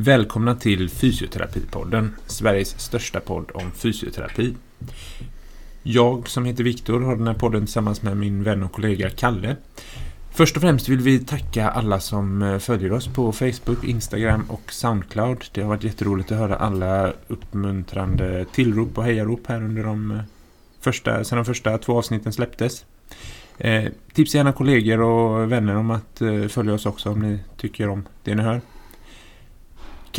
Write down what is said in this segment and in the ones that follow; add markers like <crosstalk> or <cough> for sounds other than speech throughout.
Välkomna till Fysioterapipodden, Sveriges största podd om fysioterapi. Jag som heter Viktor har den här podden tillsammans med min vän och kollega Kalle. Först och främst vill vi tacka alla som eh, följer oss på Facebook, Instagram och Soundcloud. Det har varit jätteroligt att höra alla uppmuntrande tillrop och hejarop här under de eh, första, sedan de första två avsnitten släpptes. Eh, tipsa gärna kollegor och vänner om att eh, följa oss också om ni tycker om det ni hör.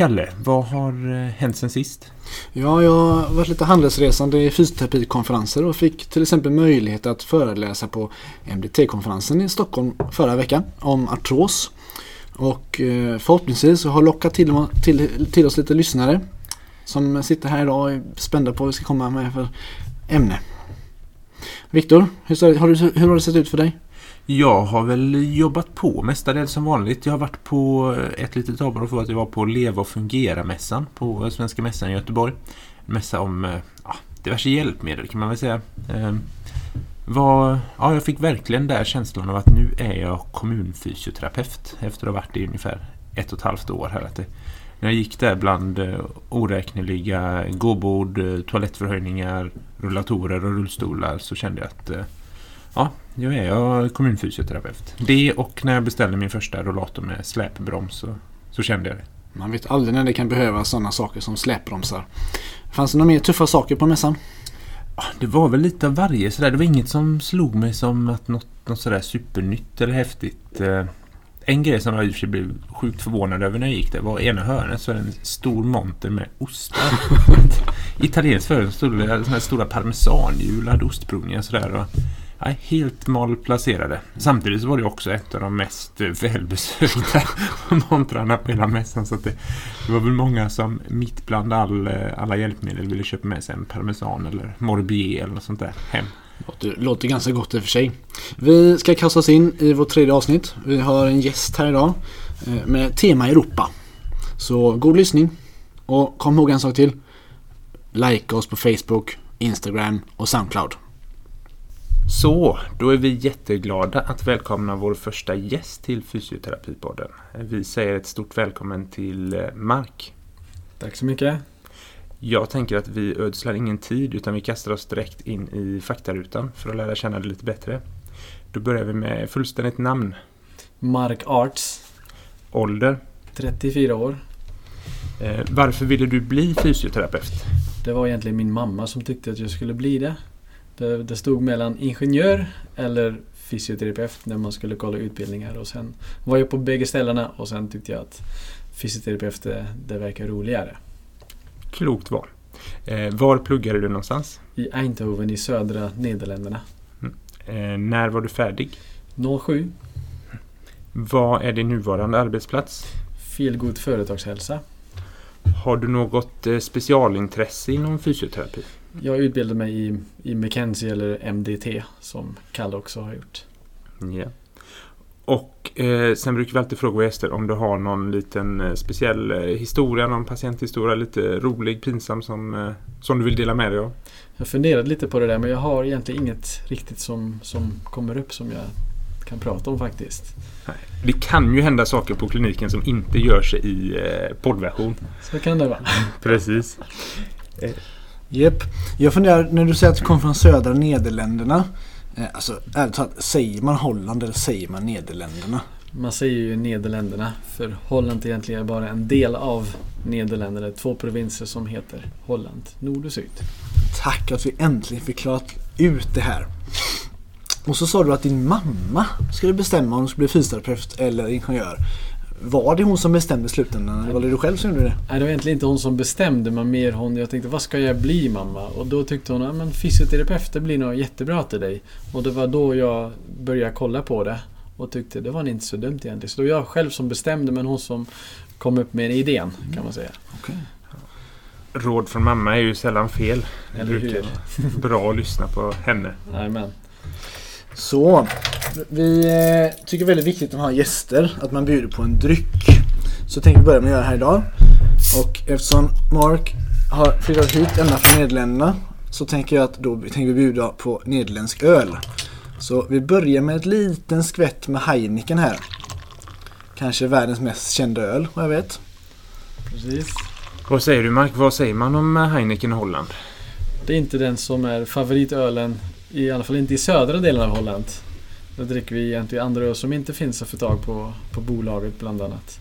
Kalle, vad har eh, hänt sen sist? Ja, jag har varit lite handelsresande i fysioterapikonferenser och fick till exempel möjlighet att föreläsa på MDT-konferensen i Stockholm förra veckan om artros. Och eh, förhoppningsvis har lockat till, till, till oss lite lyssnare som sitter här idag och är spända på vad vi ska komma med för ämne. Viktor, hur, hur har det sett ut för dig? Jag har väl jobbat på mestadels som vanligt. Jag har varit på ett litet avbrott för att jag var på Leva och Fungera-mässan på Svenska mässan i Göteborg. En mässa om eh, ja, diverse hjälpmedel kan man väl säga. Eh, var, ja, jag fick verkligen där känslan av att nu är jag kommunfysioterapeut efter att ha varit i ungefär ett och ett halvt år här. Att det, när jag gick där bland eh, oräkneliga gåbord, eh, toalettförhöjningar, rullatorer och rullstolar så kände jag att ja, jag är jag kommunfysioterapeut. Det och när jag beställde min första rollator med släpbroms så, så kände jag det. Man vet aldrig när det kan behövas sådana saker som släpbromsar. Fanns det några mer tuffa saker på mässan? Det var väl lite av varje sådär. Det var inget som slog mig som att något, något sådär supernytt eller häftigt. Eh, en grej som jag i och för sig blev sjukt förvånad över när jag gick där var ena hörnet så är det en stor monter med ostar. <laughs> Italienskt företag stod det stora parmesanhjul hade ostprovningar sådär. Och ja, helt malplacerade. Samtidigt så var det också ett av de mest välbesökta <laughs> montrarna på hela mässan. Så det, det, var väl många som mitt bland all, eh, alla hjälpmedel ville köpa med sig en parmesan eller morbier eller något sånt där hem. Låter, låter ganska gott i och för sig. Vi ska kasta oss in i vårt tredje avsnitt. Vi har en gäst här idag eh, med tema Europa. Så god lyssning. Och kom ihåg en sak till. Like oss på Facebook, Instagram och Soundcloud. Så, då är vi jätteglada att välkomna vår första gäst till Fysioterapipodden. Vi säger ett stort välkommen till eh, Mark. Tack så mycket. Jag tänker att vi ödslar ingen tid utan vi kastar oss direkt in i faktarutan för att lära känna dig lite bättre. Då börjar vi med fullständigt namn. Mark Arts. Ålder? 34 år. Eh, varför ville du bli fysioterapeut? Det var egentligen min mamma som tyckte att jag skulle bli det. Det, det stod mellan ingenjör eller fysioterapeut när man skulle kolla utbildningar. Och sen var jag på bägge ställena och sen tyckte jag att fysioterapeut det, det verkar roligare. Klokt val. Eh, var pluggade du någonstans? I Eindhoven i södra Nederländerna. Mm. Eh, när var du färdig? 07. Vad är din nuvarande arbetsplats? Feelgood företagshälsa. Har du något eh, specialintresse inom fysioterapi? Jag utbildade mig i, i McKenzie eller MDT som Kalle också har gjort. Ja. Och eh, sen brukar vi alltid fråga våra gäster om du har någon liten eh, speciell eh, historia, någon patienthistoria, lite rolig, pinsam som, eh, som du vill dela med dig av. Jag funderade lite på det där men jag har egentligen inget riktigt som, som kommer upp som jag kan prata om faktiskt. Det kan ju hända saker på kliniken som inte gör sig i eh, poddversion. Så kan det vara. <laughs> Precis. Jep. Jag funderar, när du säger att du kommer från södra Nederländerna. Eh, alltså ärligt talat, säger man Holland eller säger man Nederländerna? Man säger ju Nederländerna för Holland är egentligen bara en del av Nederländerna. Två provinser som heter Holland, nord och syd. Tack att vi äntligen fick klarat ut det här. Och så sa du att din mamma skulle bestämma om du skulle bli fysioterapeut eller ingenjör. Var det hon som bestämde slutändan eller var det du själv som gjorde det? Nej, det var egentligen inte hon som bestämde men mer hon. Jag tänkte, vad ska jag bli mamma? Och då tyckte hon, att fysioterapeut det blir nog jättebra till dig. Och det var då jag började kolla på det. Och tyckte, det var inte så dumt egentligen. Så det var jag själv som bestämde men hon som kom upp med idén kan man säga. Okay. Råd från mamma är ju sällan fel. Eller hur? Bra att lyssna på henne. Jajamän. Så, vi eh, tycker väldigt viktigt att ha gäster, att man bjuder på en dryck. Så tänkte vi börja med att göra här idag. Och eftersom Mark har flyttat hit ända från Nederländerna så tänker jag att då tänker vi bjuda på nederländsk öl. Så vi börjar med ett liten skvätt med Heineken här. Kanske världens mest kända öl, vad jag vet. Precis. Vad säger du Mark? Vad säger man om Heineken i Holland? Det är inte den som är favoritölen, i alla fall inte i södra delen av Holland. Då dricker vi egentligen andra öl som inte finns att få tag på, på bolaget bland annat.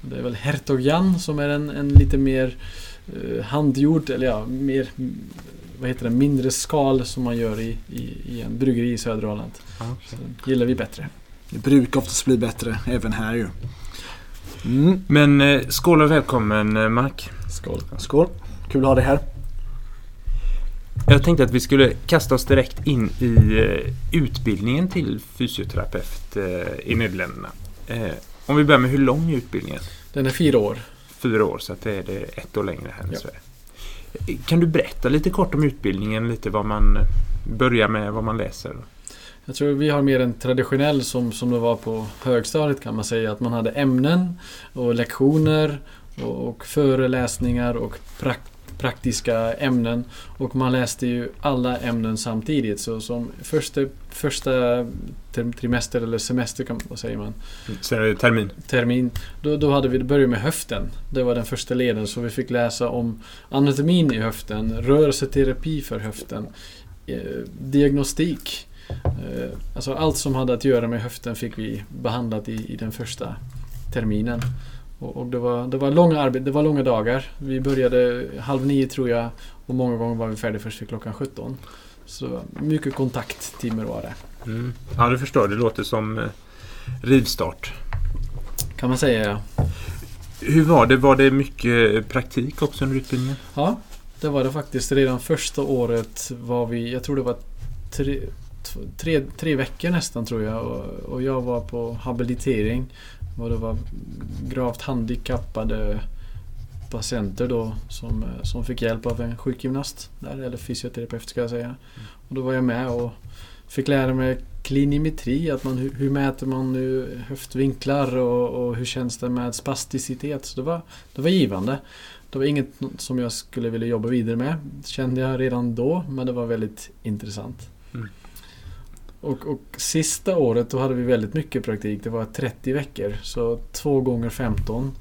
Det är väl Hertog Jan som är en, en lite mer eh, handgjord, eller ja, mer vad heter det, mindre skal som man gör i, i, i en bryggeri i södra Holland. Så den gillar vi bättre. Det brukar oftast bli bättre även här ju. Mm. Men eh, skål och välkommen eh, Mark. Skål. Skål! Kul att ha dig här. Jag tänkte att vi skulle kasta oss direkt in i eh, utbildningen till fysioterapeut eh, i Nederländerna. Eh, om vi börjar med hur lång är utbildningen? Den är fyra år. Fyra år, så att det är det ett år längre här i Ja. Sverige. Kan du berätta lite kort om utbildningen? Lite vad man börjar med, vad man läser? Jag tror vi har mer en traditionell som, som det var på högstadiet kan man säga. Att man hade ämnen och lektioner och, och föreläsningar och prak, praktiska ämnen. Och man läste ju alla ämnen samtidigt. Så som första, första ter- trimester eller semester, kan, vad säger man? Termin. termin. Då, då hade vi det började med höften. Det var den första leden. Så vi fick läsa om anatomin i höften, rörelseterapi för höften, eh, diagnostik. Eh, alltså allt som hade att göra med höften fick vi behandlat i, i den första terminen. Och, och det, var, det, var långa arbet, det var långa dagar. Vi började halv nio tror jag och många gånger var vi färdiga först vid klockan 17. Så mycket kontakttimmar var det. Mm. Ja, du förstår. Det låter som eh, rivstart. Kan man säga ja. Hur var det? Var det mycket praktik också under utbildningen? Ja, det var det faktiskt. Redan första året var vi, jag tror det var tre, tre, tre veckor nästan tror jag. Och, och jag var på habilitering. Och det var gravt handikappade patienter då som, eh, som fick hjälp av en sjukgymnast. Där, eller fysioterapeut ska jag säga. Och då var jag med och fick lära mig klinimetri, att man, hur, hur mäter man nu höftvinklar och, och hur känns det med spasticitet. Så det var, det var givande. Det var inget som jag skulle vilja jobba vidare med, kände jag redan då, men det var väldigt intressant. Mm. Och, och sista året då hade vi väldigt mycket praktik, det var 30 veckor, så två gånger 15.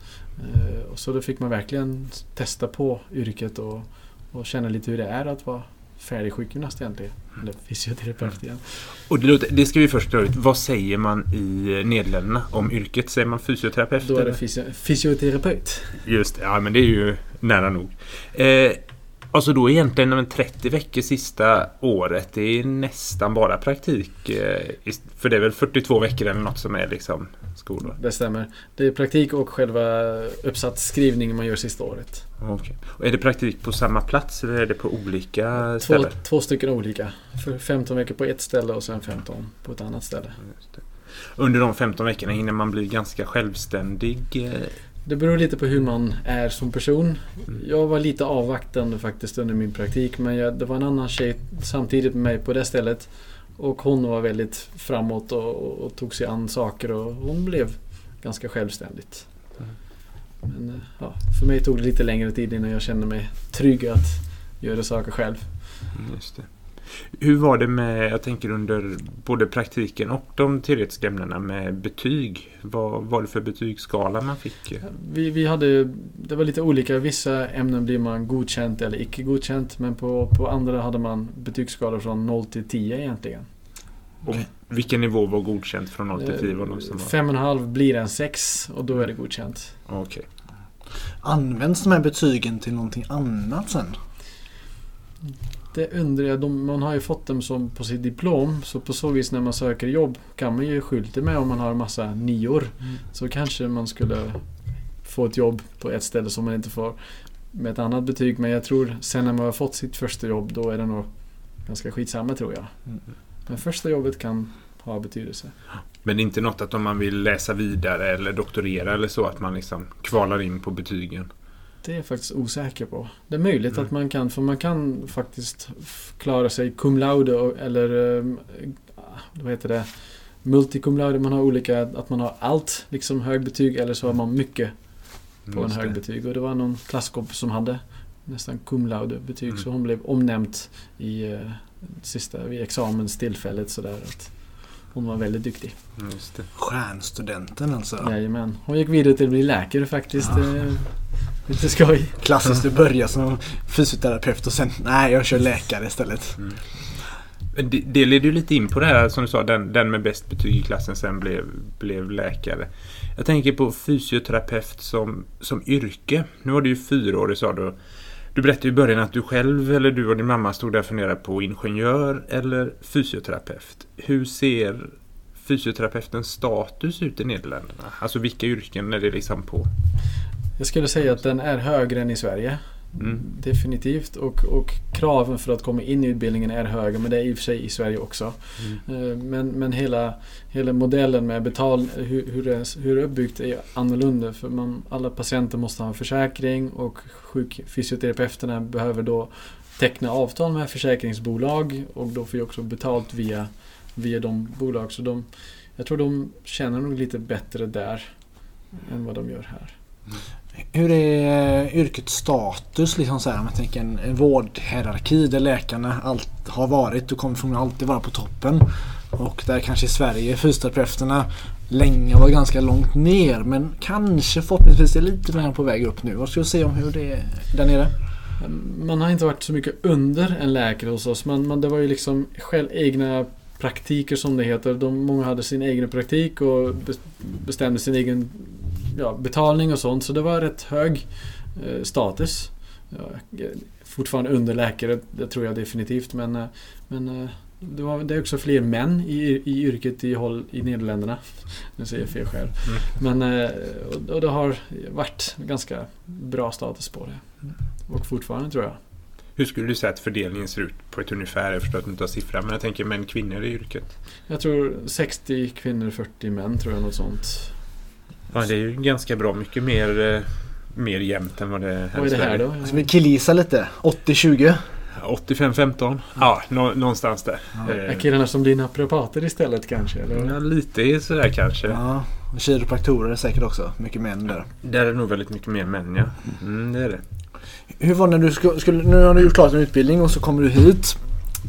Eh, och så då fick man verkligen testa på yrket och, och känna lite hur det är att vara färdig sjukgymnast egentligen. Eller fysioterapeut igen. Och det, låter, det ska vi först klara ut. Vad säger man i Nederländerna om yrket? Säger man fysioterapeut? Då är det fysio- fysioterapeut. Just det, ja men det är ju nära nog. Eh, alltså då egentligen de 30 veckor sista året, det är nästan bara praktik. Eh, för det är väl 42 veckor eller något som är liksom skolår. Det stämmer. Det är praktik och själva uppsatsskrivningen man gör sista året. Okej. Och är det praktik på samma plats eller är det på olika Två, ställen? två stycken olika. För 15 veckor på ett ställe och sen 15 på ett annat ställe. Under de 15 veckorna hinner man bli ganska självständig. Det beror lite på hur man är som person. Mm. Jag var lite avvaktande faktiskt under min praktik men jag, det var en annan tjej samtidigt med mig på det stället. Och hon var väldigt framåt och, och, och tog sig an saker och hon blev ganska självständigt. Men eh, ja, för mig tog det lite längre tid innan jag kände mig trygg att göra saker själv. Mm, Just det. Hur var det med, jag tänker under både praktiken och de teoretiska ämnena med betyg? Vad var det för betygsskala man fick? Vi, vi hade, det var lite olika. Vissa ämnen blir man godkänt eller icke godkänt. Men på, på andra hade man betygsskalor från 0 till 10 egentligen. Och vilken nivå var godkänt från 0 till 10? Var någon som var... 5,5 blir en 6 och då är det godkänt. Okej. Används de här betygen till någonting annat sen? Det undrar jag. De, man har ju fått dem som på sitt diplom. Så på så vis när man söker jobb kan man ju skylta med om man har massa nior. Mm. Så kanske man skulle få ett jobb på ett ställe som man inte får med ett annat betyg. Men jag tror sen när man har fått sitt första jobb då är det nog ganska skitsamma tror jag. Mm. Men första jobbet kan ha betydelse. Men inte något att om man vill läsa vidare eller doktorera eller så att man liksom kvalar in på betygen? Det är jag faktiskt osäker på. Det är möjligt Mm. att man kan, för man kan faktiskt klara sig cum laude eller ehm, vad heter det? Multicum laude. Man har olika, att man har allt, liksom högbetyg eller så har man mycket på en Just det. högbetyg. Och det var någon klasskompis som hade nästan cum laude betyg Mm. så hon blev omnämnt i eh, sista, vid examenstillfället sådär att hon var väldigt duktig. Just det. Stjärnstudenten alltså. Jajamän. Hon gick vidare till att bli läkare faktiskt. Ja. eh, Lite skoj. Klassiskt att börja som fysioterapeut och sen nej jag kör läkare istället. Men Det, det leder ju lite in på det här som du sa, den, den med bäst betyg i klassen sen blev, blev läkare. Jag tänker på fysioterapeut som, som yrke. Nu var du ju fyra år, sa du. Du berättade i början att du själv eller du och din mamma stod där och funderade på ingenjör eller fysioterapeut. Hur ser fysioterapeutens status ut i Nederländerna? Alltså vilka yrken är det liksom på? Jag skulle säga att den är högre än i Sverige. Mm. Definitivt. Och, och kraven för att komma in i utbildningen är högre. Men det är i och för sig i Sverige också. Mm. Eh, Men, men hela, hela modellen med betal, hur, hur, det är, hur det är uppbyggt är annorlunda. För man, alla patienter måste ha en försäkring och sjuk, fysioterapeuterna behöver då teckna avtal med försäkringsbolag och då får jag också betalt via, via de bolag. Så de, jag tror de känner nog lite bättre där än vad de gör här. Hur är eh, yrkets status liksom så här, om jag tänker en, en vårdhierarki där läkarna allt har varit och kommer förmodligen alltid vara på toppen. Och där kanske i Sverige fysioterapeuterna länge var ganska långt ner men kanske förhoppningsvis är lite mer på väg upp nu. Vad ska du säga om hur det är där nere? Man har inte varit så mycket under en läkare hos oss. Men, men det var ju liksom själv egna praktiker som det heter. De, många hade sin egen praktik och bestämde sin egen ja, betalning och sånt. Så det var rätt hög eh, status. Ja, fortfarande under läkare, det tror jag definitivt. Men, eh, men eh, det, var, det är också fler män i, i yrket i, håll, i Nederländerna. <laughs> Nu säger jag fel själv. Men eh, och, och det har varit ganska bra status på det. Och fortfarande tror jag. Hur skulle du säga att fördelningen ser ut på ett ungefär? Jag förstår att du inte har siffran, men jag tänker män kvinnor i yrket. Jag tror 60 kvinnor, 40 män tror jag något sånt. Ja, det är ju ganska bra mycket mer, eh, mer jämnt än vad det är här Vad är det här då? Ska vi killgissa lite? 80-20? 85-15? Ja, nå, någonstans där. Ja. Eh, Är killarna som blir naprapater istället kanske? Eller? Ja, lite sådär kanske. Ja. och Kiropraktorer är säkert också. Mycket män där. Där är det nog väldigt mycket mer män, ja. Mm, det är det. Hur var det när du skulle, skulle, nu har du gjort klart en utbildning och så kommer du hit.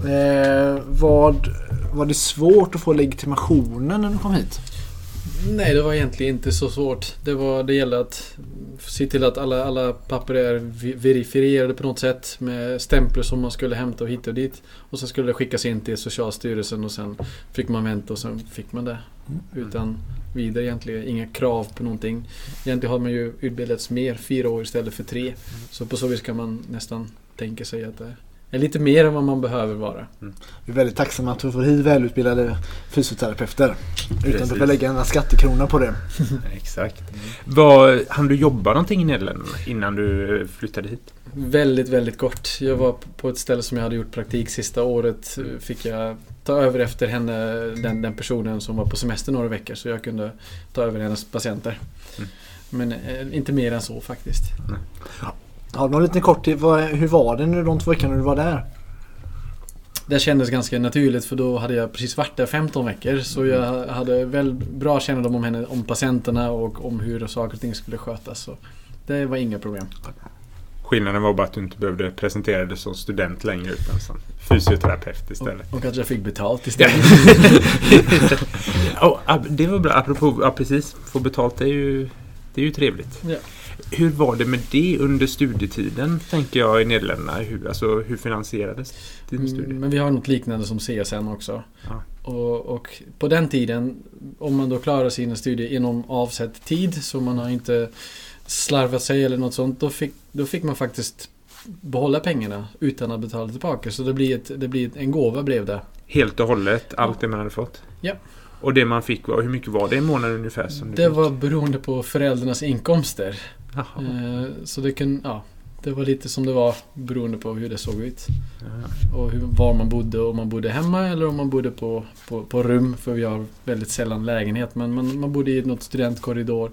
Eh, vad, var det svårt att få legitimationen när du kom hit? Nej, det var egentligen inte så svårt. Det, var, det gällde att se till att alla, alla papper är verifierade på något sätt med stämplar som man skulle hämta och hit och dit. Och sen skulle det skickas in till Socialstyrelsen och sen fick man vänta och sen fick man det. Utan vidare egentligen, inga krav på någonting. Egentligen har man ju utbildats mer, fyra år istället för tre. Så på så vis kan man nästan tänka sig att det lite mer än vad man behöver vara. Vi är väldigt tacksamma att vi får hit välutbildade fysioterapeuter. Utan att Precis. behöva lägga en skattekrona på det. <laughs> Exakt. Vad, hann du jobba någonting i Nederländerna innan du eh, flyttade hit? Väldigt, väldigt kort. Jag var på ett ställe som jag hade gjort praktik sista året. Fick jag ta över efter henne, den, den personen som var på semester några veckor. Så jag kunde ta över hennes patienter. Mm. Men eh, inte mer än så faktiskt. Har du någon liten kort till, vad, hur var det nu de två veckorna du var där? Det kändes ganska naturligt för då hade jag precis varit där 15 veckor. Så jag hade väl bra kännedom om henne, om patienterna och om hur saker och ting skulle skötas. Så det var inga problem. Skillnaden var bara att du inte behövde presentera dig som student längre utan som fysioterapeut istället. Och, och att jag fick betalt <laughs> istället. oh, det var bra. Apropå, ja precis. Få betalt är ju, det är ju trevligt. Ja. Hur var det med det under studietiden, tänker jag, i Nederländerna? Hur, alltså, hur finansierades din studie? Mm, Men vi har något liknande som CSN också. Ja. Och, och på den tiden, om man då klarar sina studier inom avsedd tid, så man har inte slarvat sig eller något sånt, då fick, då fick man faktiskt behålla pengarna utan att betala tillbaka. Så det blir, ett, det blir en gåva blev det. Helt och hållet, allt det man hade fått? Ja. Och det man fick, var, hur mycket var det i månaden ungefär? Som Det var beroende på föräldrarnas inkomster. Jaha. Eh, Så det kan, ja, det var lite som det var beroende på hur det såg ut. Ja. Och hur, var man bodde, om man bodde hemma eller om man bodde på, på, på rum. För vi har väldigt sällan lägenhet. Men man, man bodde i något studentkorridor.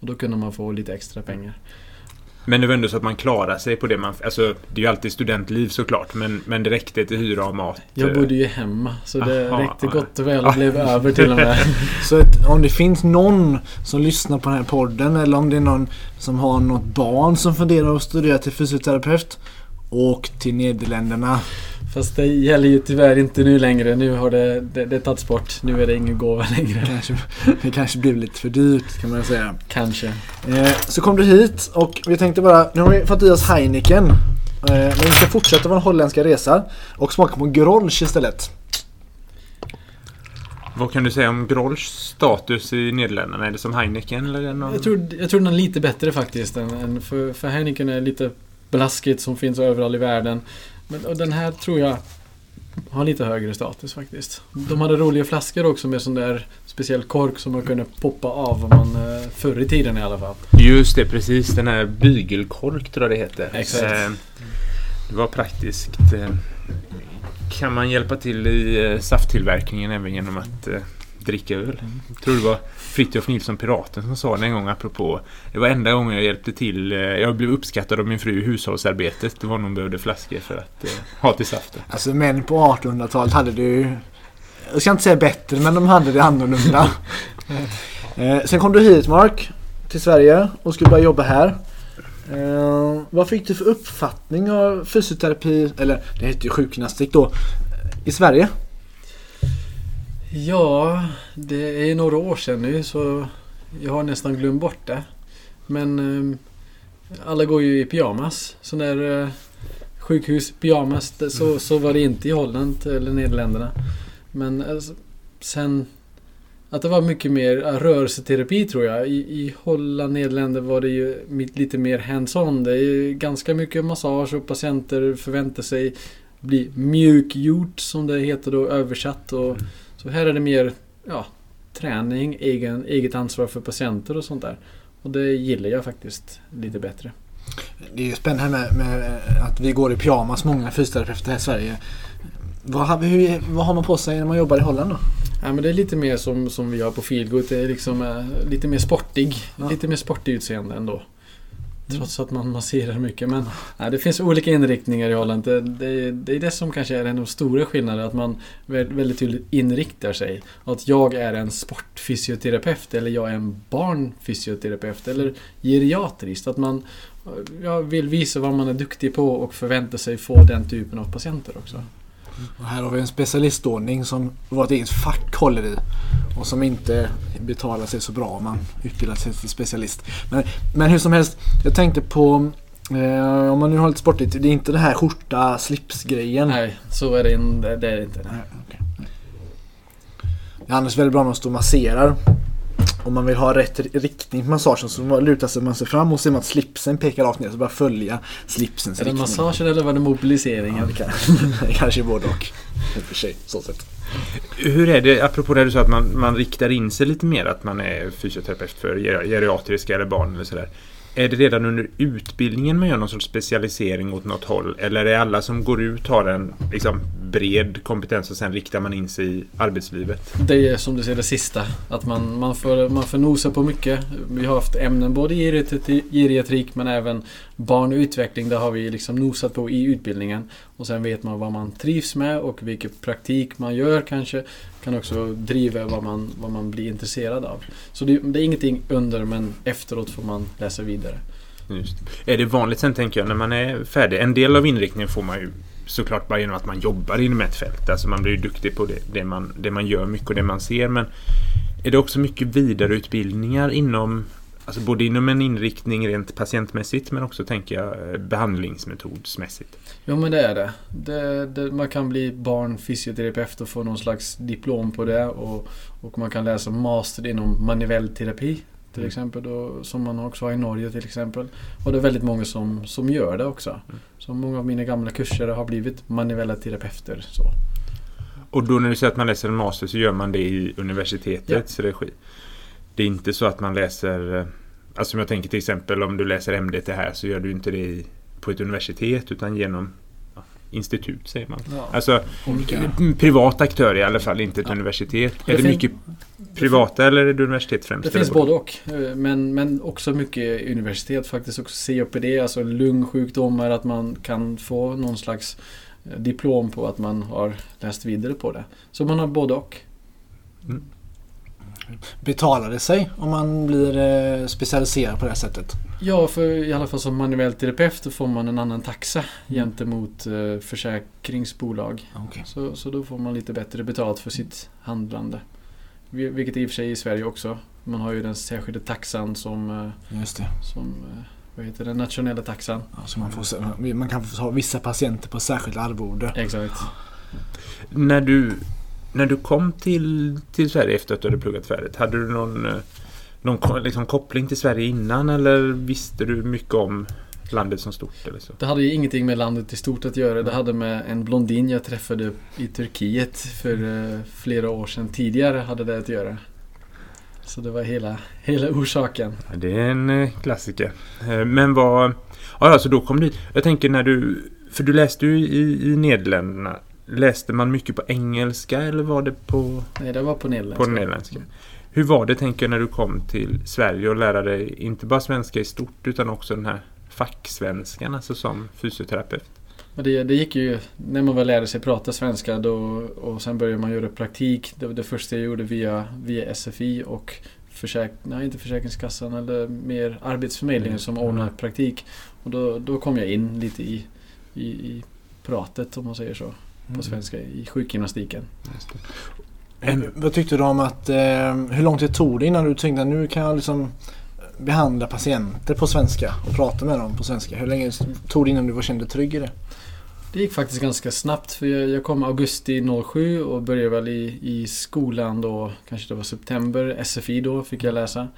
Och då kunde man få lite extra pengar. Men det var ändå så att man klarade sig på det man... Alltså, det är ju alltid studentliv såklart, men, men det räckte till hyra och mat. Jag eh, bodde ju hemma. Så det Aha, räckte gott och väl och blev över till och med. <laughs> Så att om det finns någon som lyssnar på den här podden eller om det är någon som har något barn som funderar att studera till fysioterapeut. Åk till Nederländerna. Fast det gäller ju tyvärr inte nu längre. Nu har det, det, det tagits bort. Nu är det ingen gåva längre. Kanske, det kanske blev lite för dyrt kan man säga. Kanske. Eh, så kom du hit och vi tänkte bara, nu har vi fått i oss Heineken. Eh, men vi ska fortsätta vår holländska resa och smaka på Grolsch istället. Vad kan du säga om Grolschs status i Nederländerna? Är det som Heineken eller det någon... Jag tror, jag tror den är lite bättre faktiskt. Än, än för, för Heineken är lite blaskigt som finns överallt i världen. Men och den här tror jag har lite högre status faktiskt. De hade roliga flaskor också med sån där speciell kork som man kunde poppa av om man, eh, förr i tiden i alla fall. Just det, precis. Den här bygelkork tror jag det heter. Exakt. Eh, Det var praktiskt. Eh, Kan man hjälpa till i safttillverkningen även genom att dricka öl? Jag tror det var Fritiof Nilsson Piraten som sa det en gång apropå. Det var enda gången jag hjälpte till. eh, Jag blev uppskattad av min fru i hushållsarbetet. Det var när hon behövde flaskor för att eh, ha till saften. Alltså män på 1800-talet hade det ju, jag ska inte säga bättre, men de hade det annorlunda. <laughs> eh, sen kom du hit Mark, till Sverige och skulle börja jobba här. Eh, vad fick du för uppfattning av fysioterapi, eller det heter ju sjukgymnastik då, i Sverige? Ja, det är några år sedan nu så jag har nästan glömt bort det. Men eh, alla går ju i pyjamas. Sån där eh, sjukhus pyjamas. Det- Så, så var det inte i Holland eller Nederländerna. Men alltså, sen att det var mycket mer rörelseterapi tror jag. I, i Holland, Nederländer var det ju lite mer hands-on. Det är ju ganska mycket massage och patienter förväntar sig bli mjukgjort som det heter då översatt. Och, så här är det mer ja, träning, egen, eget ansvar för patienter och sånt där. Och det gillar jag faktiskt lite bättre. Det är ju spännande med, med att vi går i pyjamas, många fysioterapeuter här i Sverige. Vad, har- hur, vad har man på sig när man jobbar i Holland då? Ja, men det är lite mer som, som vi har på Feelgood. Det är liksom eh, lite mer sportig. Ja. Lite mer sportig utseende ändå. Mm. Trots att man masserar mycket. Men nej, det finns olika inriktningar i Holland. Det, det, det är det som kanske är en av de stora skillnaderna. Att man väldigt tydligt inriktar sig. Att jag är en sportfysioterapeut eller jag är en barnfysioterapeut eller geriatrist. Att man jag vill visa vad man är duktig på och förväntar sig få den typen av patienter också. Och här har vi en specialistordning som vårt eget fack håller i. Och som inte betalar sig så bra om man utbildar sig till specialist. Men, men hur som helst, jag tänkte på eh, om man nu har lite sportigt, det är inte det här skjorta slipsgrejen. Nej, så är det, det, är det inte. Nej, okej. Det är annars väldigt bra när man står och masserar. Om man vill ha rätt riktning på massagen så lutar sig man sig fram och ser man att slipsen pekar rakt ner så bara följa slipsens Är det riktning. massagen eller var det Ja, mobiliseringen? det kan, <laughs> kanske både och. För sig, så sett. Hur är det, apropå det du sa att man, man riktar in sig lite mer att man är fysioterapeut för ger- geriatriska eller barn eller sådär. Är det redan under utbildningen man gör någon sorts specialisering åt något håll? Eller är alla som går ut har en liksom, bred kompetens och sen riktar man in sig i arbetslivet? Det är som du säger det sista. Att man, man, får, man får nosa på mycket. Vi har haft ämnen både i geriatrik men även barn och utveckling. Det har vi liksom nosat på i utbildningen. Och sen vet man vad man trivs med och vilken praktik man gör kanske. Kan också driva vad man, vad man blir intresserad av. Så det, det är ingenting under men efteråt får man läsa vidare. Just. Är det vanligt sen tänker jag när man är färdig? En del av inriktningen får man ju såklart bara genom att man jobbar inom ett fält. Alltså man blir ju duktig på det, det, man, det man gör mycket och det man ser. Men är det också mycket vidareutbildningar inom Alltså både inom en inriktning rent patientmässigt men också tänker jag eh, behandlingsmetodsmässigt. Ja men det är det. det, det man kan bli barnfysioterapeut och få någon slags diplom på det. Och, och man kan läsa master inom manuell terapi. Till Mm. exempel då, som man också har i Norge till exempel. Och det är väldigt många som, som gör det också. Mm. Så många av mina gamla kurser har blivit manuella terapeuter. Så. Och då när du säger att man läser en master så gör man det i universitetets regi. Det är inte så att man läser eh, Alltså om jag tänker till exempel om du läser MDT här så gör du inte det i, på ett universitet utan genom ja, institut säger man. Ja. Alltså Olika. en privat aktör i alla fall, inte ett Ja. universitet. Det är det mycket privata eller är det universitet främst? Det finns både och. eh, Men, men också mycket universitet faktiskt. Också COPD, alltså lungsjukdomar. Att man kan få någon slags eh, diplom på att man har läst vidare på det. Så man har både och. Betalar det sig om man blir eh, specialiserad på det här sättet? Ja, för i alla fall som manuell terapeut får man en annan taxa gentemot eh, försäkringsbolag. Okej. Så, så då får man lite bättre betalt för sitt handlande. Vi- Vilket i och för sig i Sverige också. Man har ju den särskilda taxan som, eh, Just det. som vad heter den nationella taxan. Ja, så man, får, man kan få ha vissa patienter på särskilt arvode. Exakt. När du, när du kom till, till Sverige efter att du hade pluggat färdigt, hade du någon, eh, någon liksom, koppling till Sverige innan eller visste du mycket om landet som stort? Eller så? Det hade ju ingenting med landet i stort att göra. Det hade med en blondin jag träffade i Turkiet för eh, flera år sedan. Tidigare hade det att göra. Så det var hela, hela orsaken. Det är en eh, klassiker. Men vad... Ja, alltså då kom du. Jag tänker när du... För du läste ju i, i Nederländerna. Läste man mycket på engelska eller var det på, Nej, det var på nederländska. på nederländska? Hur var det, tänker jag, när du kom till Sverige och lära dig inte bara svenska i stort utan också den här facksvenskan, alltså som fysioterapeut? Det, det gick ju när man väl lärde sig prata svenska då, och sen började man göra praktik. Det var det första jag gjorde via, via SFI och försäk, nej, inte Försäkringskassan eller mer Arbetsförmedlingen som ordnar praktik. Och då, då kom jag in lite i, i, i pratet om man säger så. På svenska i sjukgymnastiken. En, vad tyckte du om att, eh, hur lång tid tog det innan du tänkte att nu kan jag liksom behandla patienter på svenska och prata med dem på svenska? Hur länge tog det innan du var kände trygg i det? Det gick faktiskt ganska snabbt för jag, jag kom augusti 07 och började väl i, i skolan då, kanske det var september, SFI då fick jag läsa.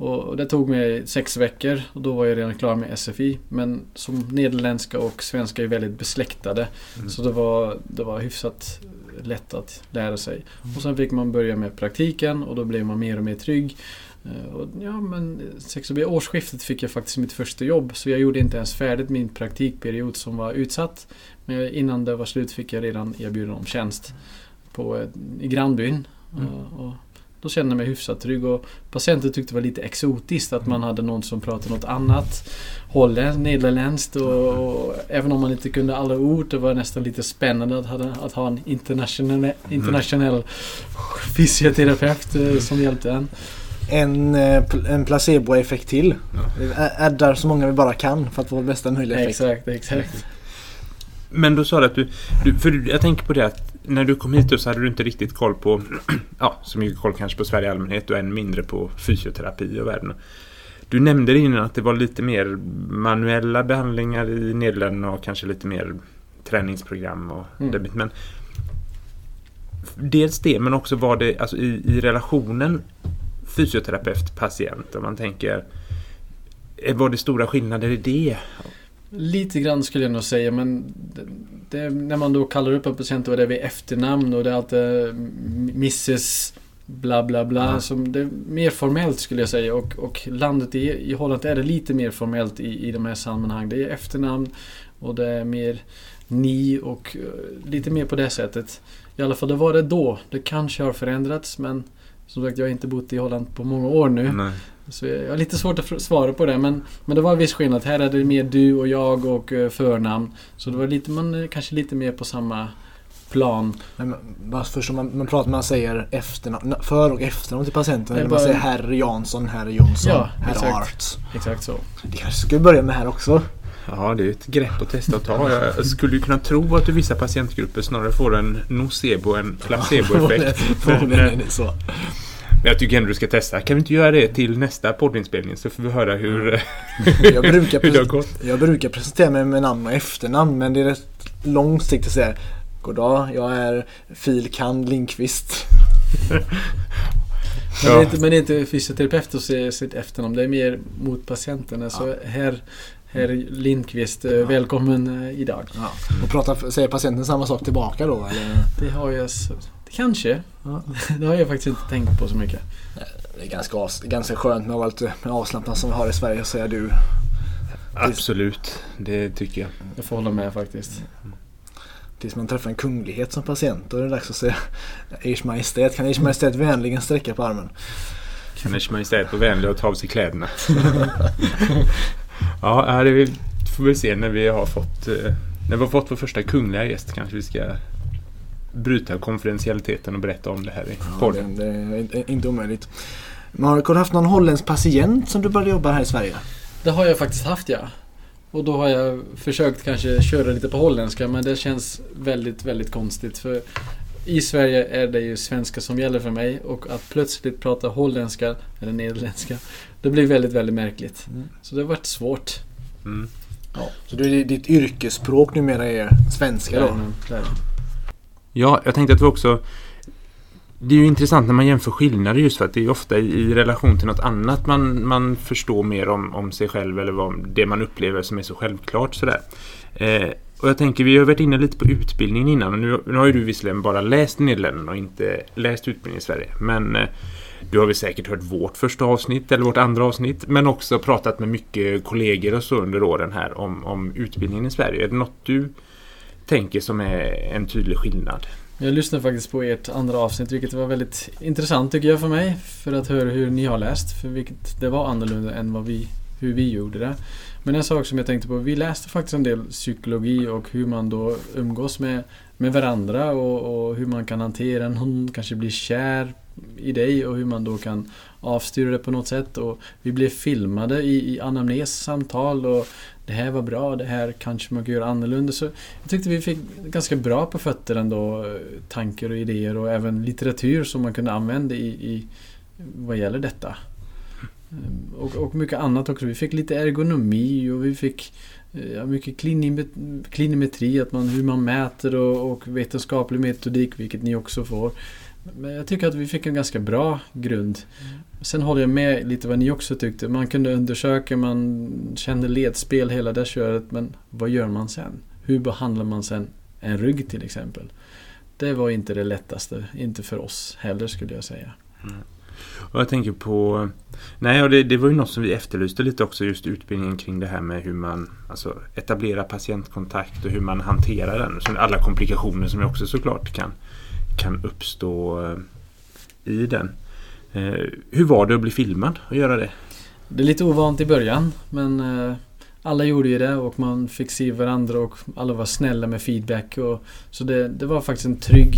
Och, och det tog mig sex veckor och då var jag redan klar med SFI. Men som nederländska och svenska är väldigt besläktade. Mm. Så det var, det var hyfsat lätt att lära sig. Och sen fick man börja med praktiken och då blev man mer och mer trygg. Eh, Och ja, men sex vid årsskiftet fick jag faktiskt mitt första jobb så jag gjorde inte ens färdigt min praktikperiod som var utsatt. Men innan det var slut fick jag redan erbjudande om tjänst på, eh, i grannbyn. Mm. Eh, Och då kände jag mig hyfsat trygg och patienten tyckte det var lite exotiskt att man hade någon som pratade något annat. Holländsk, nederländskt och, och även om man inte kunde alla ord det var nästan lite spännande att, ha- att ha en internationell, internationell fysioterapeut eh, som hjälpte en. En, eh, en placeboeffekt till. Ä- Addar så många vi bara kan för att få bästa möjliga effekt. Exakt, exakt. Men då sa du att du, du... För jag tänker på det att när du kom hit så hade du inte riktigt koll på... <clears throat> Ja, så mycket koll kanske på Sverige i allmänhet och än mindre på fysioterapi och världen. Du nämnde innan att det var lite mer manuella behandlingar i Nederländerna och kanske lite mer träningsprogram och Mm. det bit. Men dels det, men också var det alltså i, i relationen fysioterapeut-patient om man tänker eh, var det stora skillnader i det? Lite grann skulle jag nog säga men det, det, när man då kallar upp en patient och det är vid efternamn och det är alltid mm, Mrs bla bla bla. Ja. Som det är mer formellt skulle jag säga och, och landet i, i Holland är det lite mer formellt i, i de här sammanhang. Det är efternamn och det är mer ni och eh, lite mer på det sättet. I alla fall det var det då. Det kanske har förändrats men som sagt jag har inte bott i Holland på många år nu. Nej. Så jag har lite svårt att svara på det men, men det var en viss skillnad. Här är det mer du och jag och eh, förnamn. Så det var lite, man eh, kanske lite mer på samma plan. Men bara först om man, man pratar, man säger efternamn, för och efternamn till patienten. Eller man bara- säger herr Jansson, herr Jonsson, Ja, herr exakt. Arts. Exakt så. Det kanske skulle börja med här också. Ja, det är ett grepp att testa och ta. Jag skulle ju kunna tro att vissa patientgrupper snarare får en nocebo än placeboeffekt. <laughs> Det så. Men jag tycker ändå du ska testa. Kan vi inte göra det till nästa poddinspelning så får vi höra hur, <laughs> Jag brukar, hur det har gått. jag brukar presentera mig med namn och efternamn men det är rätt långt sikt att säga Goddag, jag är Filkand Lindqvist. <laughs> Men, Ja. det är inte, men det är inte fysioterapeut att säga sitt efternamn. Det är mer mot patienten. Så herr, herr Lindqvist, eh, välkommen eh, idag. Ja. Och pratar, säger patienten samma sak tillbaka då eller? Det har jag... Kanske. Ja. Det har jag faktiskt inte tänkt på så mycket. Det är ganska, ganska skönt med lite mer avslappnad som vi har i Sverige säga du. Absolut, det tycker jag. Jag får hålla med faktiskt. Tills man träffar en kunglighet som patient då är det dags att säga Ers Majestät, kan Ers Majestät vänligen sträcka på armen? Kan Ers Majestät vara vänlig och ta av sig kläderna. <laughs> ja, det får vi se när vi har fått eh, när vi har fått vår första kungliga gäst kanske vi ska bryta konfidentialiteten och berätta om det här i Ja, det, podden. det är inte- omöjligt. Men har du haft någon holländsk patient som du började jobba här i Sverige? Det har jag faktiskt haft ja. Och då har jag försökt kanske köra lite på holländska men det känns väldigt, väldigt konstigt. För i Sverige är det ju svenska som gäller för mig och att plötsligt prata holländska eller nederländska det blir väldigt, väldigt märkligt. Mm. Så det har varit svårt. Mm. Så du, ditt yrkesspråk numera är svenska då? Är det. Ja, jag tänkte att det var också det är ju intressant när man jämför skillnader just för att det är ofta i, relation till något annat man, man förstår mer om, om sig själv eller vad, det man upplever som är så självklart. Sådär. Eh, och jag tänker, vi har varit inne lite på utbildningen innan och nu, nu har ju du visserligen bara läst i Nederländerna och inte läst utbildning i Sverige. Men eh, du har väl säkert hört vårt första avsnitt eller vårt andra avsnitt men också pratat med mycket kollegor och så under åren här om, om utbildningen i Sverige. Är det något du tänker som är en tydlig skillnad? Jag lyssnade faktiskt på ert andra avsnitt vilket var väldigt intressant tycker jag för mig. För att höra hur ni har läst. För vilket det var annorlunda än vad vi, hur vi gjorde det. Men en sak som jag tänkte på. Vi läste faktiskt en del psykologi och hur man då umgås med, med varandra och, och hur man kan hantera en hund kanske blir kär i dig och hur man då kan avstyra det på något sätt. Och vi blev filmade i, i anamnessamtal och det här var bra, det här kanske man kan göra annorlunda. Så jag tyckte vi fick ganska bra på fötter ändå. Tankar och idéer och även litteratur som man kunde använda i, i vad gäller detta. Eh, och, och mycket annat också. Vi fick lite ergonomi och vi fick eh, ja, mycket klinimetri, att man, hur man mäter och, och vetenskaplig metodik, vilket ni också får. Men jag tycker att vi fick en ganska bra grund. Sen håller jag med lite vad ni också tyckte. Man kunde undersöka, man kände ledspel hela det köret. Men vad gör man sen? Hur behandlar man sen en rygg till exempel? Det var inte det lättaste. Inte för oss heller skulle jag säga. Och jag tänker på... Nej, och det, det var ju något som vi efterlyste lite också, just utbildningen kring det här med hur man alltså, etablerar patientkontakt och hur man hanterar den. Alla komplikationer som jag också såklart kan, kan uppstå eh, i den. Eh, hur var det att bli filmad och göra det? Det är lite ovant i början men eh, alla gjorde ju det och man fick se varandra och alla var snälla med feedback. Och, så det, det var faktiskt en trygg,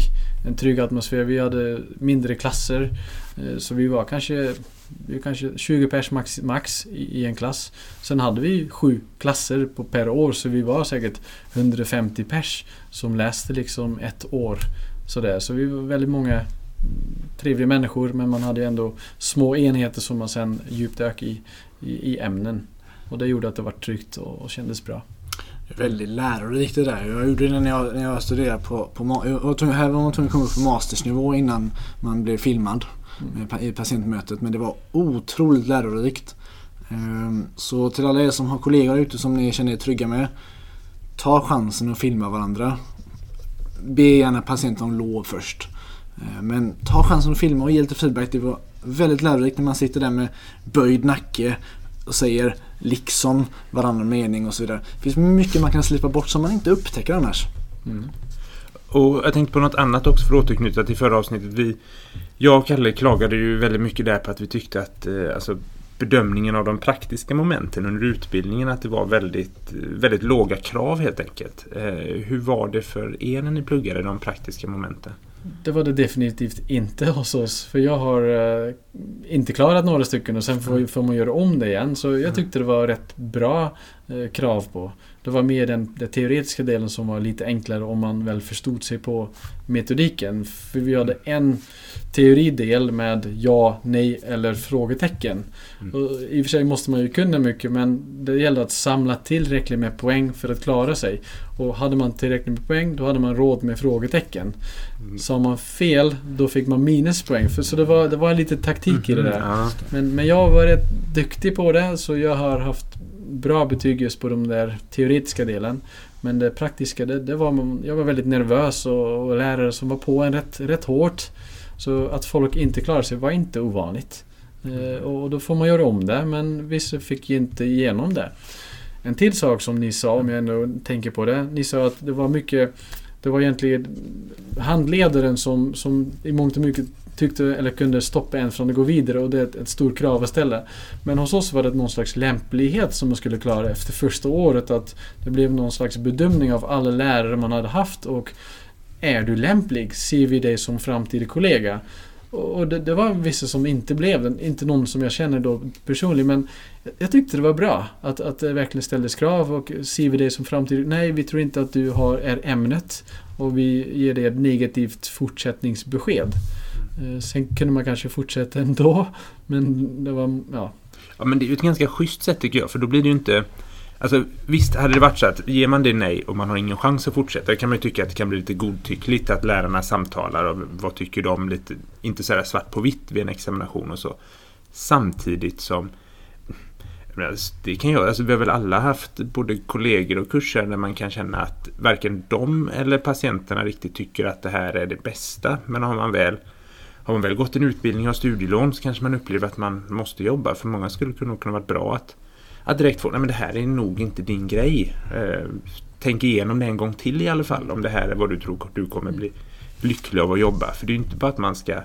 en trygg atmosfär. Vi hade mindre klasser. Så vi var kanske, vi var kanske 20 pers max, max i, i en klass. Sen hade vi sju klasser på, per år så vi var säkert 150 pers som läste liksom ett år. Sådär. Så vi var väldigt många mm, trevliga människor men man hade ändå små enheter som man sen djupdök i, i, i ämnen. Och det gjorde att det var tryggt och, och kändes bra. Väldigt lärorikt det där. Jag gjorde det när jag, när jag studerade på, på jag var tvungen, här var man tvungen att komma upp på mastersnivå innan man blev filmad pa- i patientmötet. Men det var otroligt lärorikt. Ehm, Så till alla er som har kollegor ute som ni känner er trygga med. Ta chansen att filma varandra. Be gärna patienten om lov först. Eh, men ta chansen att filma och ge lite feedback. Det var väldigt lärorikt när man sitter där med böjd nacke och säger liksom varannan mening och så vidare. Det finns mycket man kan slipa bort som man inte upptäcker annars. Mm. Och jag tänkte på något annat också för att återknyta till förra avsnittet. Vi, jag och Kalle klagade ju väldigt mycket där på att vi tyckte att eh, alltså, bedömningen av de praktiska momenten under utbildningen att det var väldigt, väldigt låga krav helt enkelt. Eh, hur var det för er när ni pluggade de praktiska momenten? Det var det definitivt inte hos oss. För jag har eh, inte klarat några stycken och sen får, får man göra om det igen. Så jag tyckte det var rätt bra eh, krav på. Det var mer den, den teoretiska delen som var lite enklare om man väl förstod sig på metodiken. För vi hade en teoridel med ja, nej eller frågetecken. Mm. Och I och för sig måste man ju kunna mycket men det gäller att samla tillräckligt med poäng för att klara sig. Och hade man tillräckligt med poäng då hade man råd med frågetecken. Mm. Sa man fel då fick man minuspoäng. För, så det var, det var lite taktik i det där. Ja. Men, men jag var rätt duktig på det så jag har haft bra betyg just på de där teoretiska delen. Men det praktiska, det, det var man, jag var väldigt nervös och, och lärare som var på en rätt, rätt hårt. Så att folk inte klarade sig var inte ovanligt. Eh, och då får man göra om det men vissa fick inte igenom det. En till sak som ni sa, om jag ändå tänker på det. Ni sa att det var mycket Det var egentligen handledaren som, som i mångt och mycket tyckte eller kunde stoppa en från att gå vidare och det är ett, ett stort krav att ställa. Men hos oss var det någon slags lämplighet som man skulle klara efter första året. Att det blev någon slags bedömning av alla lärare man hade haft och är du lämplig? Ser vi dig som framtida kollega? Och det, det var vissa som inte blev det. Inte någon som jag känner då personligen men jag- tyckte det var bra att, att det verkligen ställdes krav och ser vi dig som framtid. Nej, vi tror inte att du har, är ämnet och vi ger dig ett negativt fortsättningsbesked. Eh, sen kunde man kanske fortsätta ändå men det var, ja. Ja, men det är ju ett ganska schysst sätt tycker jag, för då blir det ju inte... Alltså visst, hade det varit så att ger man det nej och man har ingen chans att fortsätta, då kan man ju tycka att det kan bli lite godtyckligt att lärarna samtalar och vad tycker de lite, inte så här svart på vitt vid en examination och så. Samtidigt som alltså, det kan jag, alltså vi har väl alla haft både kollegor och kurser där man kan känna att varken de eller patienterna riktigt tycker att det här är det bästa. Men har man väl har man väl gått en utbildning och har studielån så kanske man upplever att man måste jobba. För många skulle nog kunna vara bra att, att direkt få, nej men det här är nog inte din grej. Eh, tänk igenom det en gång till i alla fall om det här är vad du tror att du kommer bli lycklig av att jobba. För det är inte bara att man ska,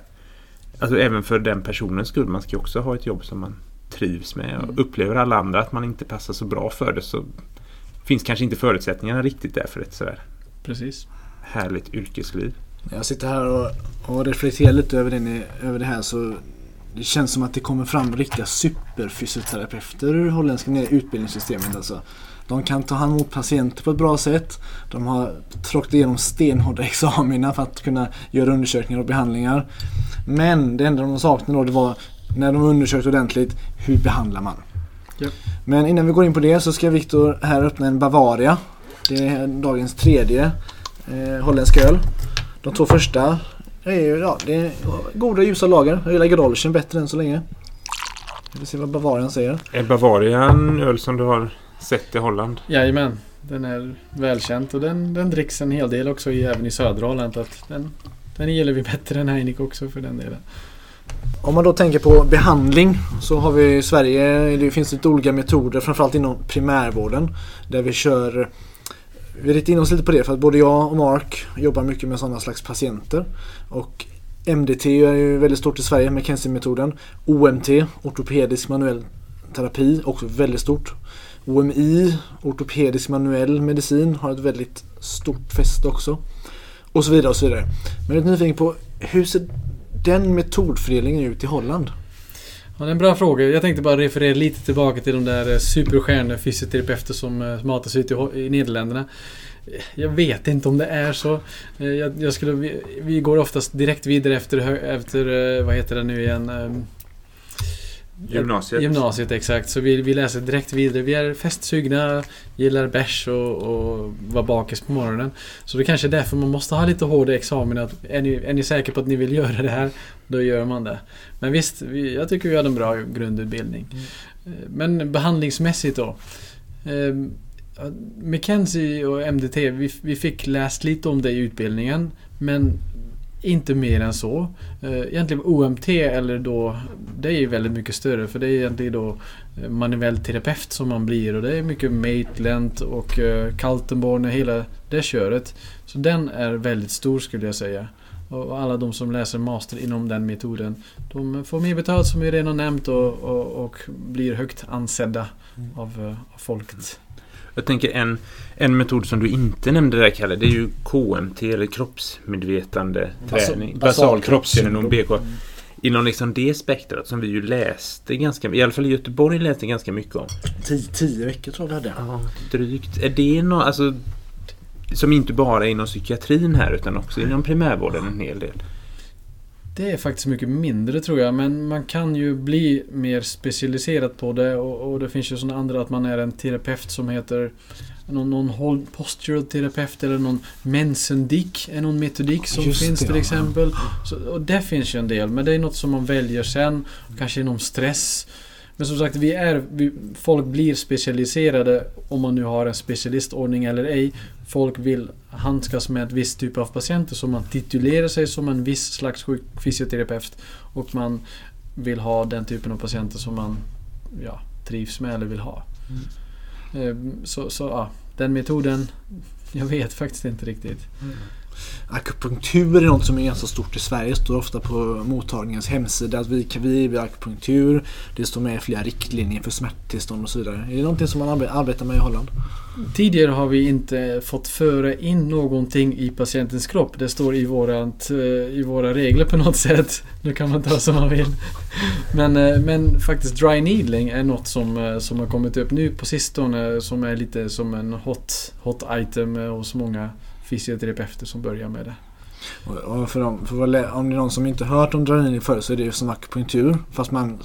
alltså även för den personens skull, man ska också ha ett jobb som man trivs med. Och upplever alla andra att man inte passar så bra för det så finns kanske inte förutsättningarna riktigt där för ett sådär Precis. härligt yrkesliv. När jag sitter här och, och reflekterar lite över det, över det här så det känns som att det kommer fram riktiga superfysioterapeuter ur holländska utbildningssystemet. Alltså. De kan ta hand om patienter på ett bra sätt. De har tråckt igenom stenhårda <laughs> examina för att kunna göra undersökningar och behandlingar. Men det enda de saknade då det var när de undersökt ordentligt, hur behandlar man? Ja. Men innan vi går in på det så ska Viktor här öppna en Bavaria. Det är dagens tredje eh, holländska öl. De två första är ju, ja, det är goda ljusa lager. Jag gillar bättre än så länge. Vi får se vad Bavarian säger. Är Bavaria en öl som du har sett i Holland? Jajamän. Den är välkänt och den, den dricks en hel del också i, även i södra Holland. Att den, den gillar vi bättre än Heineken också för den delen. Om man då tänker på behandling så har vi i Sverige, det finns lite olika metoder framförallt inom primärvården. Där vi kör vi riktar in oss lite på det för att både jag och Mark jobbar mycket med sådana slags patienter. Och MDT är ju väldigt stort i Sverige, McKenzie-metoden. OMT, ortopedisk manuell terapi, också väldigt stort. OMI, ortopedisk manuell medicin, har ett väldigt stort fäste också. Och så vidare och så vidare. Men jag är lite nyfiken på hur ser den metodfördelningen ut i Holland? Ja, det är en bra fråga. Jag tänkte bara referera lite tillbaka till de där eh, superstjärnefysioterapeuter eh, som matas ut i, i Nederländerna. Jag vet inte om det är så. Eh, jag, jag skulle, vi, vi går oftast direkt vidare efter, efter vad heter det nu igen? Ehm, Gymnasiet. Gymnasiet, exakt. Så vi, vi läser direkt vidare. Vi är festsugna, gillar bärs och, och var bakis på morgonen. Så det kanske är därför man måste ha lite hårda examen. Att, är, ni, är ni säkra på att ni vill göra det här? Då gör man det. Men visst, vi, jag tycker vi hade en bra grundutbildning. Eh, Men behandlingsmässigt då. Eh, Mackenzie och MDT, vi, vi fick läst lite om det i utbildningen. Men inte mer än så. Eh, Egentligen OMT eller då Det är ju väldigt mycket större för det är egentligen då eh, Manuell terapeut som man blir och det är mycket Maitland och eh, Kaltenborn och hela det köret. Så den är väldigt stor skulle jag säga. Och alla de som läser master inom den metoden De får mer betalt som vi redan nämnt och, och, och blir högt ansedda av, eh, av folket. Jag tänker en, en metod som du inte nämnde där Kalle, det är ju KMT eller kroppsmedvetande Basal- träning. basal Basal kroppskännedom, BK. Mm. Inom liksom det spektrat som vi ju läste ganska i alla fall i Göteborg läste ganska mycket om. Tio, tio veckor tror jag vi hade. Ja, drygt. Är det något, alltså som inte bara är inom psykiatrin här utan också inom primärvården en hel del? Det är faktiskt mycket mindre tror jag men man kan ju bli mer specialiserad på det och, och det finns ju sådana andra att man är en terapeut som heter någon, någon postural terapeut eller någon mensendik är någon metodik som Just finns det, till ja. exempel. Så, och det finns ju en del men det är något som man väljer sen. Kanske inom stress. Men som sagt, vi är, vi, folk blir specialiserade om man nu har en specialistordning eller ej. Folk vill handskas med ett visst typ av patienter så man titulerar sig som en viss slags fysioterapeut. Och man vill ha den typen av patienter som man ja, trivs med eller vill ha. Ehm, Så, så ja, den metoden, jag vet faktiskt inte riktigt akupunktur är något som är ganska stort i Sverige. Det står ofta på mottagningens hemsida att vi kan vi vid akupunktur. Det står med flera riktlinjer för smärttillstånd och så vidare. Är det någonting som man arbetar med i Holland? Tidigare har vi inte fått föra in någonting i patientens kropp. Det står i, vårat, eh, i våra regler på något sätt. Nu kan man ta som man vill. Men, eh, men faktiskt dry needling är något som, eh, som har kommit upp nu på sistone som är lite som en hot, hot item hos många fysioterapeuter som börjar med det. Och- För om, för om det är någon som inte hört om needling förut så är det ju som akupunktur. Fast man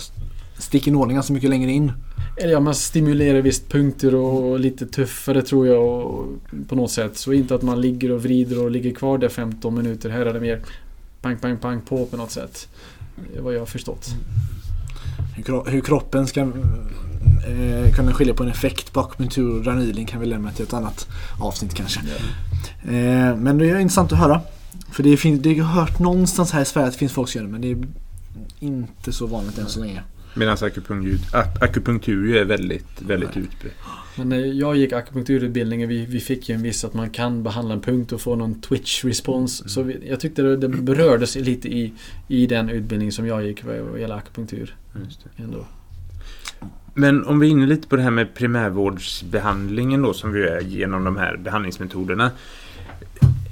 sticker nålen ganska mycket längre in. Eller ja, man stimulerar visst punkter och lite tuffare tror jag och, på något sätt. Så inte att man ligger och vrider och ligger kvar där 15 minuter. Här är det mer pang, pang, pang på på något sätt. Det är vad jag har förstått. Hur kroppen ska eh, kunna skilja på en effekt på akupunktur och dry needling kan vi lämna till ett annat avsnitt kanske. Eh, men det är intressant att höra. För det, finns, det har jag hört någonstans här i Sverige att det finns folk som gör det men det är inte så vanligt än så länge. Medan akupunktur, ak- akupunktur är väldigt, väldigt utbrett. Men när jag gick akupunkturutbildningen, vi, vi fick ju en viss att man kan behandla en punkt och få någon twitch-respons. Så vi, jag tyckte det, det berördes lite i, i den utbildning som jag gick vad gäller akupunktur. Just det. Ändå. Men om vi är inne lite på det här med primärvårdsbehandlingen då som vi är genom de här behandlingsmetoderna.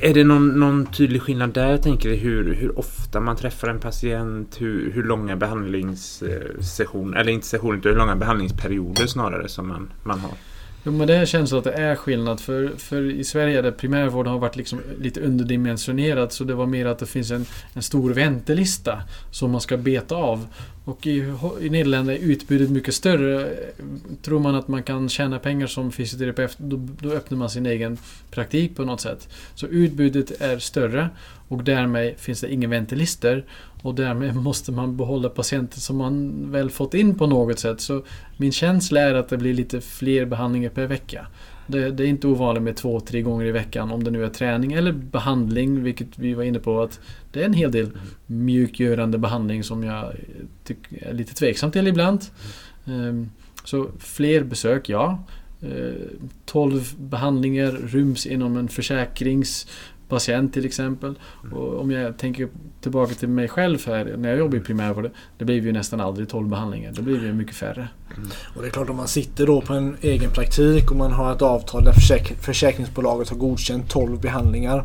Är det någon, någon tydlig skillnad där jag tänker hur, hur ofta man träffar en patient, hur, hur långa behandlingssessioner, eller inte sessioner utan hur långa behandlingsperioder snarare som man, man har? Jo men det känns så att det är skillnad för, för i Sverige där primärvården har varit liksom lite underdimensionerad så det var mer att det finns en, en stor väntelista som man ska beta av. Och i, i Nederländerna är utbudet mycket större. Tror man att man kan tjäna pengar som fysioterapeut då, då öppnar man sin egen praktik på något sätt. Så utbudet är större och därmed finns det inga väntelister och därmed <laughs> måste man behålla patienter som man väl fått in på något sätt. Så min känsla är att det blir lite fler behandlingar per vecka. Det, det är inte ovanligt med två, tre gånger i veckan om det nu är träning eller behandling, vilket vi var inne på att det är en hel del mjukgörande behandling som jag tycker är lite tveksam till ibland. Ehm, så fler besök, ja. Ehm, 12 behandlingar ryms inom en försäkrings försäkringspatient till exempel. Och om jag tänker tillbaka till mig själv här, när jag jobbade i primärvården, det blev ju nästan aldrig 12 behandlingar. Det blev ju mycket färre. Och det är klart om man sitter då på en egen praktik och man har ett avtal där försäk- försäkringsbolaget har godkänt 12 behandlingar.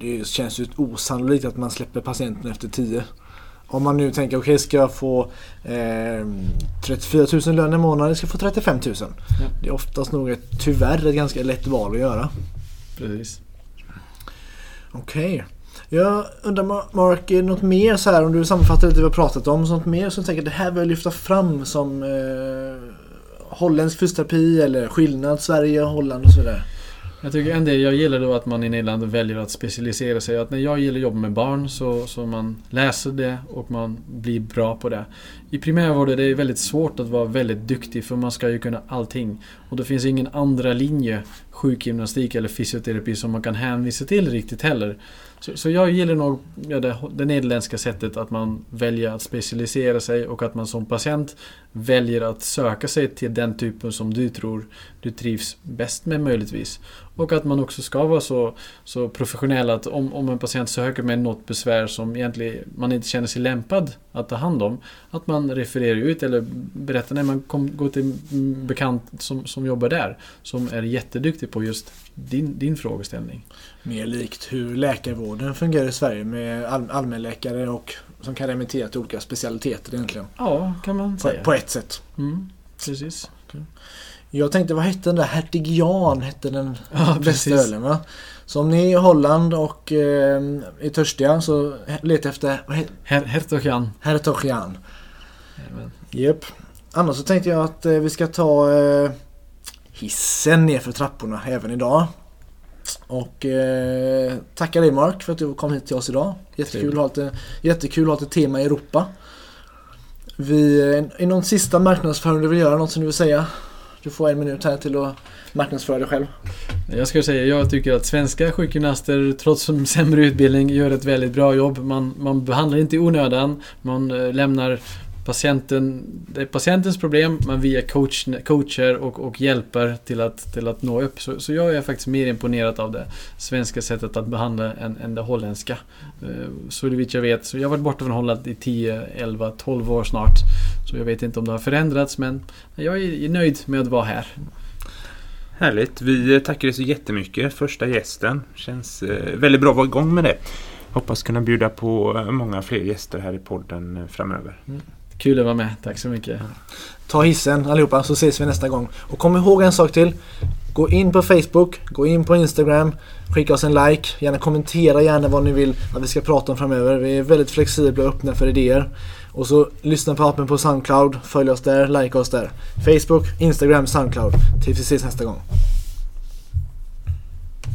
Det känns ju osannolikt att man släpper patienten efter 10. Om man nu tänker okej ska jag få eh, 34 000 lön i månaden ska jag få 35 000? Det är oftast nog ett, tyvärr ett ganska lätt val att göra. Precis. Okej. Jag undrar Mark, är det något mer så här om du sammanfattar lite vad vi har pratat om? Sånt mer som du tänker det här vill jag lyfta fram som eh, holländsk fysioterapi eller skillnad Sverige, och Holland och så vidare. Jag tycker en del jag gillar då att man i Nederländerna väljer att specialisera sig. Att när jag gillar att jobba med barn så, så man läser det och man blir bra på det. I primärvården är det väldigt svårt att vara väldigt duktig för man ska ju kunna allting. Och det finns ingen andra linje, sjukgymnastik eller fysioterapi som man kan hänvisa till riktigt heller. Så, så jag gillar nog ja, det, det nederländska sättet att man väljer att specialisera sig och att man som patient väljer att söka sig till den typen som du tror du trivs bäst med möjligtvis. Och att man också ska vara så, så professionell att om, om en patient söker med något besvär som egentligen man inte känner sig lämpad att ta hand om. Att man refererar ut eller berättar när man kom, går till en bekant som, som jobbar där. Som är jätteduktig på just din, din frågeställning. Mer likt hur läkarvården fungerar i Sverige med all, allmänläkare och som kan remittera till olika specialiteter egentligen. Ja, kan man På, säga. på ett sätt. Mm, precis. Jag tänkte, vad hette den där? Hertig Jan hette den Ja, bästa precis. ölen va? Så om ni är i Holland och eh, är törstiga så leta efter Her, Hertogan. Hertog Jan. Jajamän. Japp. Annars så tänkte jag att eh, vi ska ta eh, hissen ner för trapporna även idag. Och eh, tacka dig Mark för att du kom hit till oss idag. Jättekul att ha lite, jättekul att ha ett tema i Europa. Vi, är det någon sista marknadsföring du vill göra? Något som du vill säga? Du får en minut här till att marknadsföra dig själv. Jag ska säga, jag tycker att svenska sjukgymnaster trots sämre utbildning gör ett väldigt bra jobb. Man, man behandlar inte i onödan. Man eh, lämnar patienten, det är patientens problem men vi är coach, coacher och, och hjälper till att, till att nå upp. Så, så jag är faktiskt mer imponerad av det svenska sättet att behandla än, än det holländska. Eh, så det vitt jag vet. Så jag har varit borta från Holland i 10, 11, 12 år snart. Så jag vet inte om det har förändrats men jag är nöjd med att vara här. Härligt. Vi tackar dig så jättemycket. Första gästen. Känns eh, väldigt bra att vara igång med det. Hoppas kunna bjuda på många fler gäster här i podden eh, framöver. Mm. Kul att vara med. Tack så mycket. Ta hissen allihopa så ses vi nästa gång. Och kom ihåg en sak till. Gå in på Facebook, gå in på Instagram, skicka oss en like, gärna kommentera gärna vad ni vill att vi ska prata om framöver. Vi är väldigt flexibla och öppna för idéer. Och så lyssna på appen på Soundcloud, följ oss där, like oss där. Facebook, Instagram, Soundcloud. Tills vi ses nästa gång.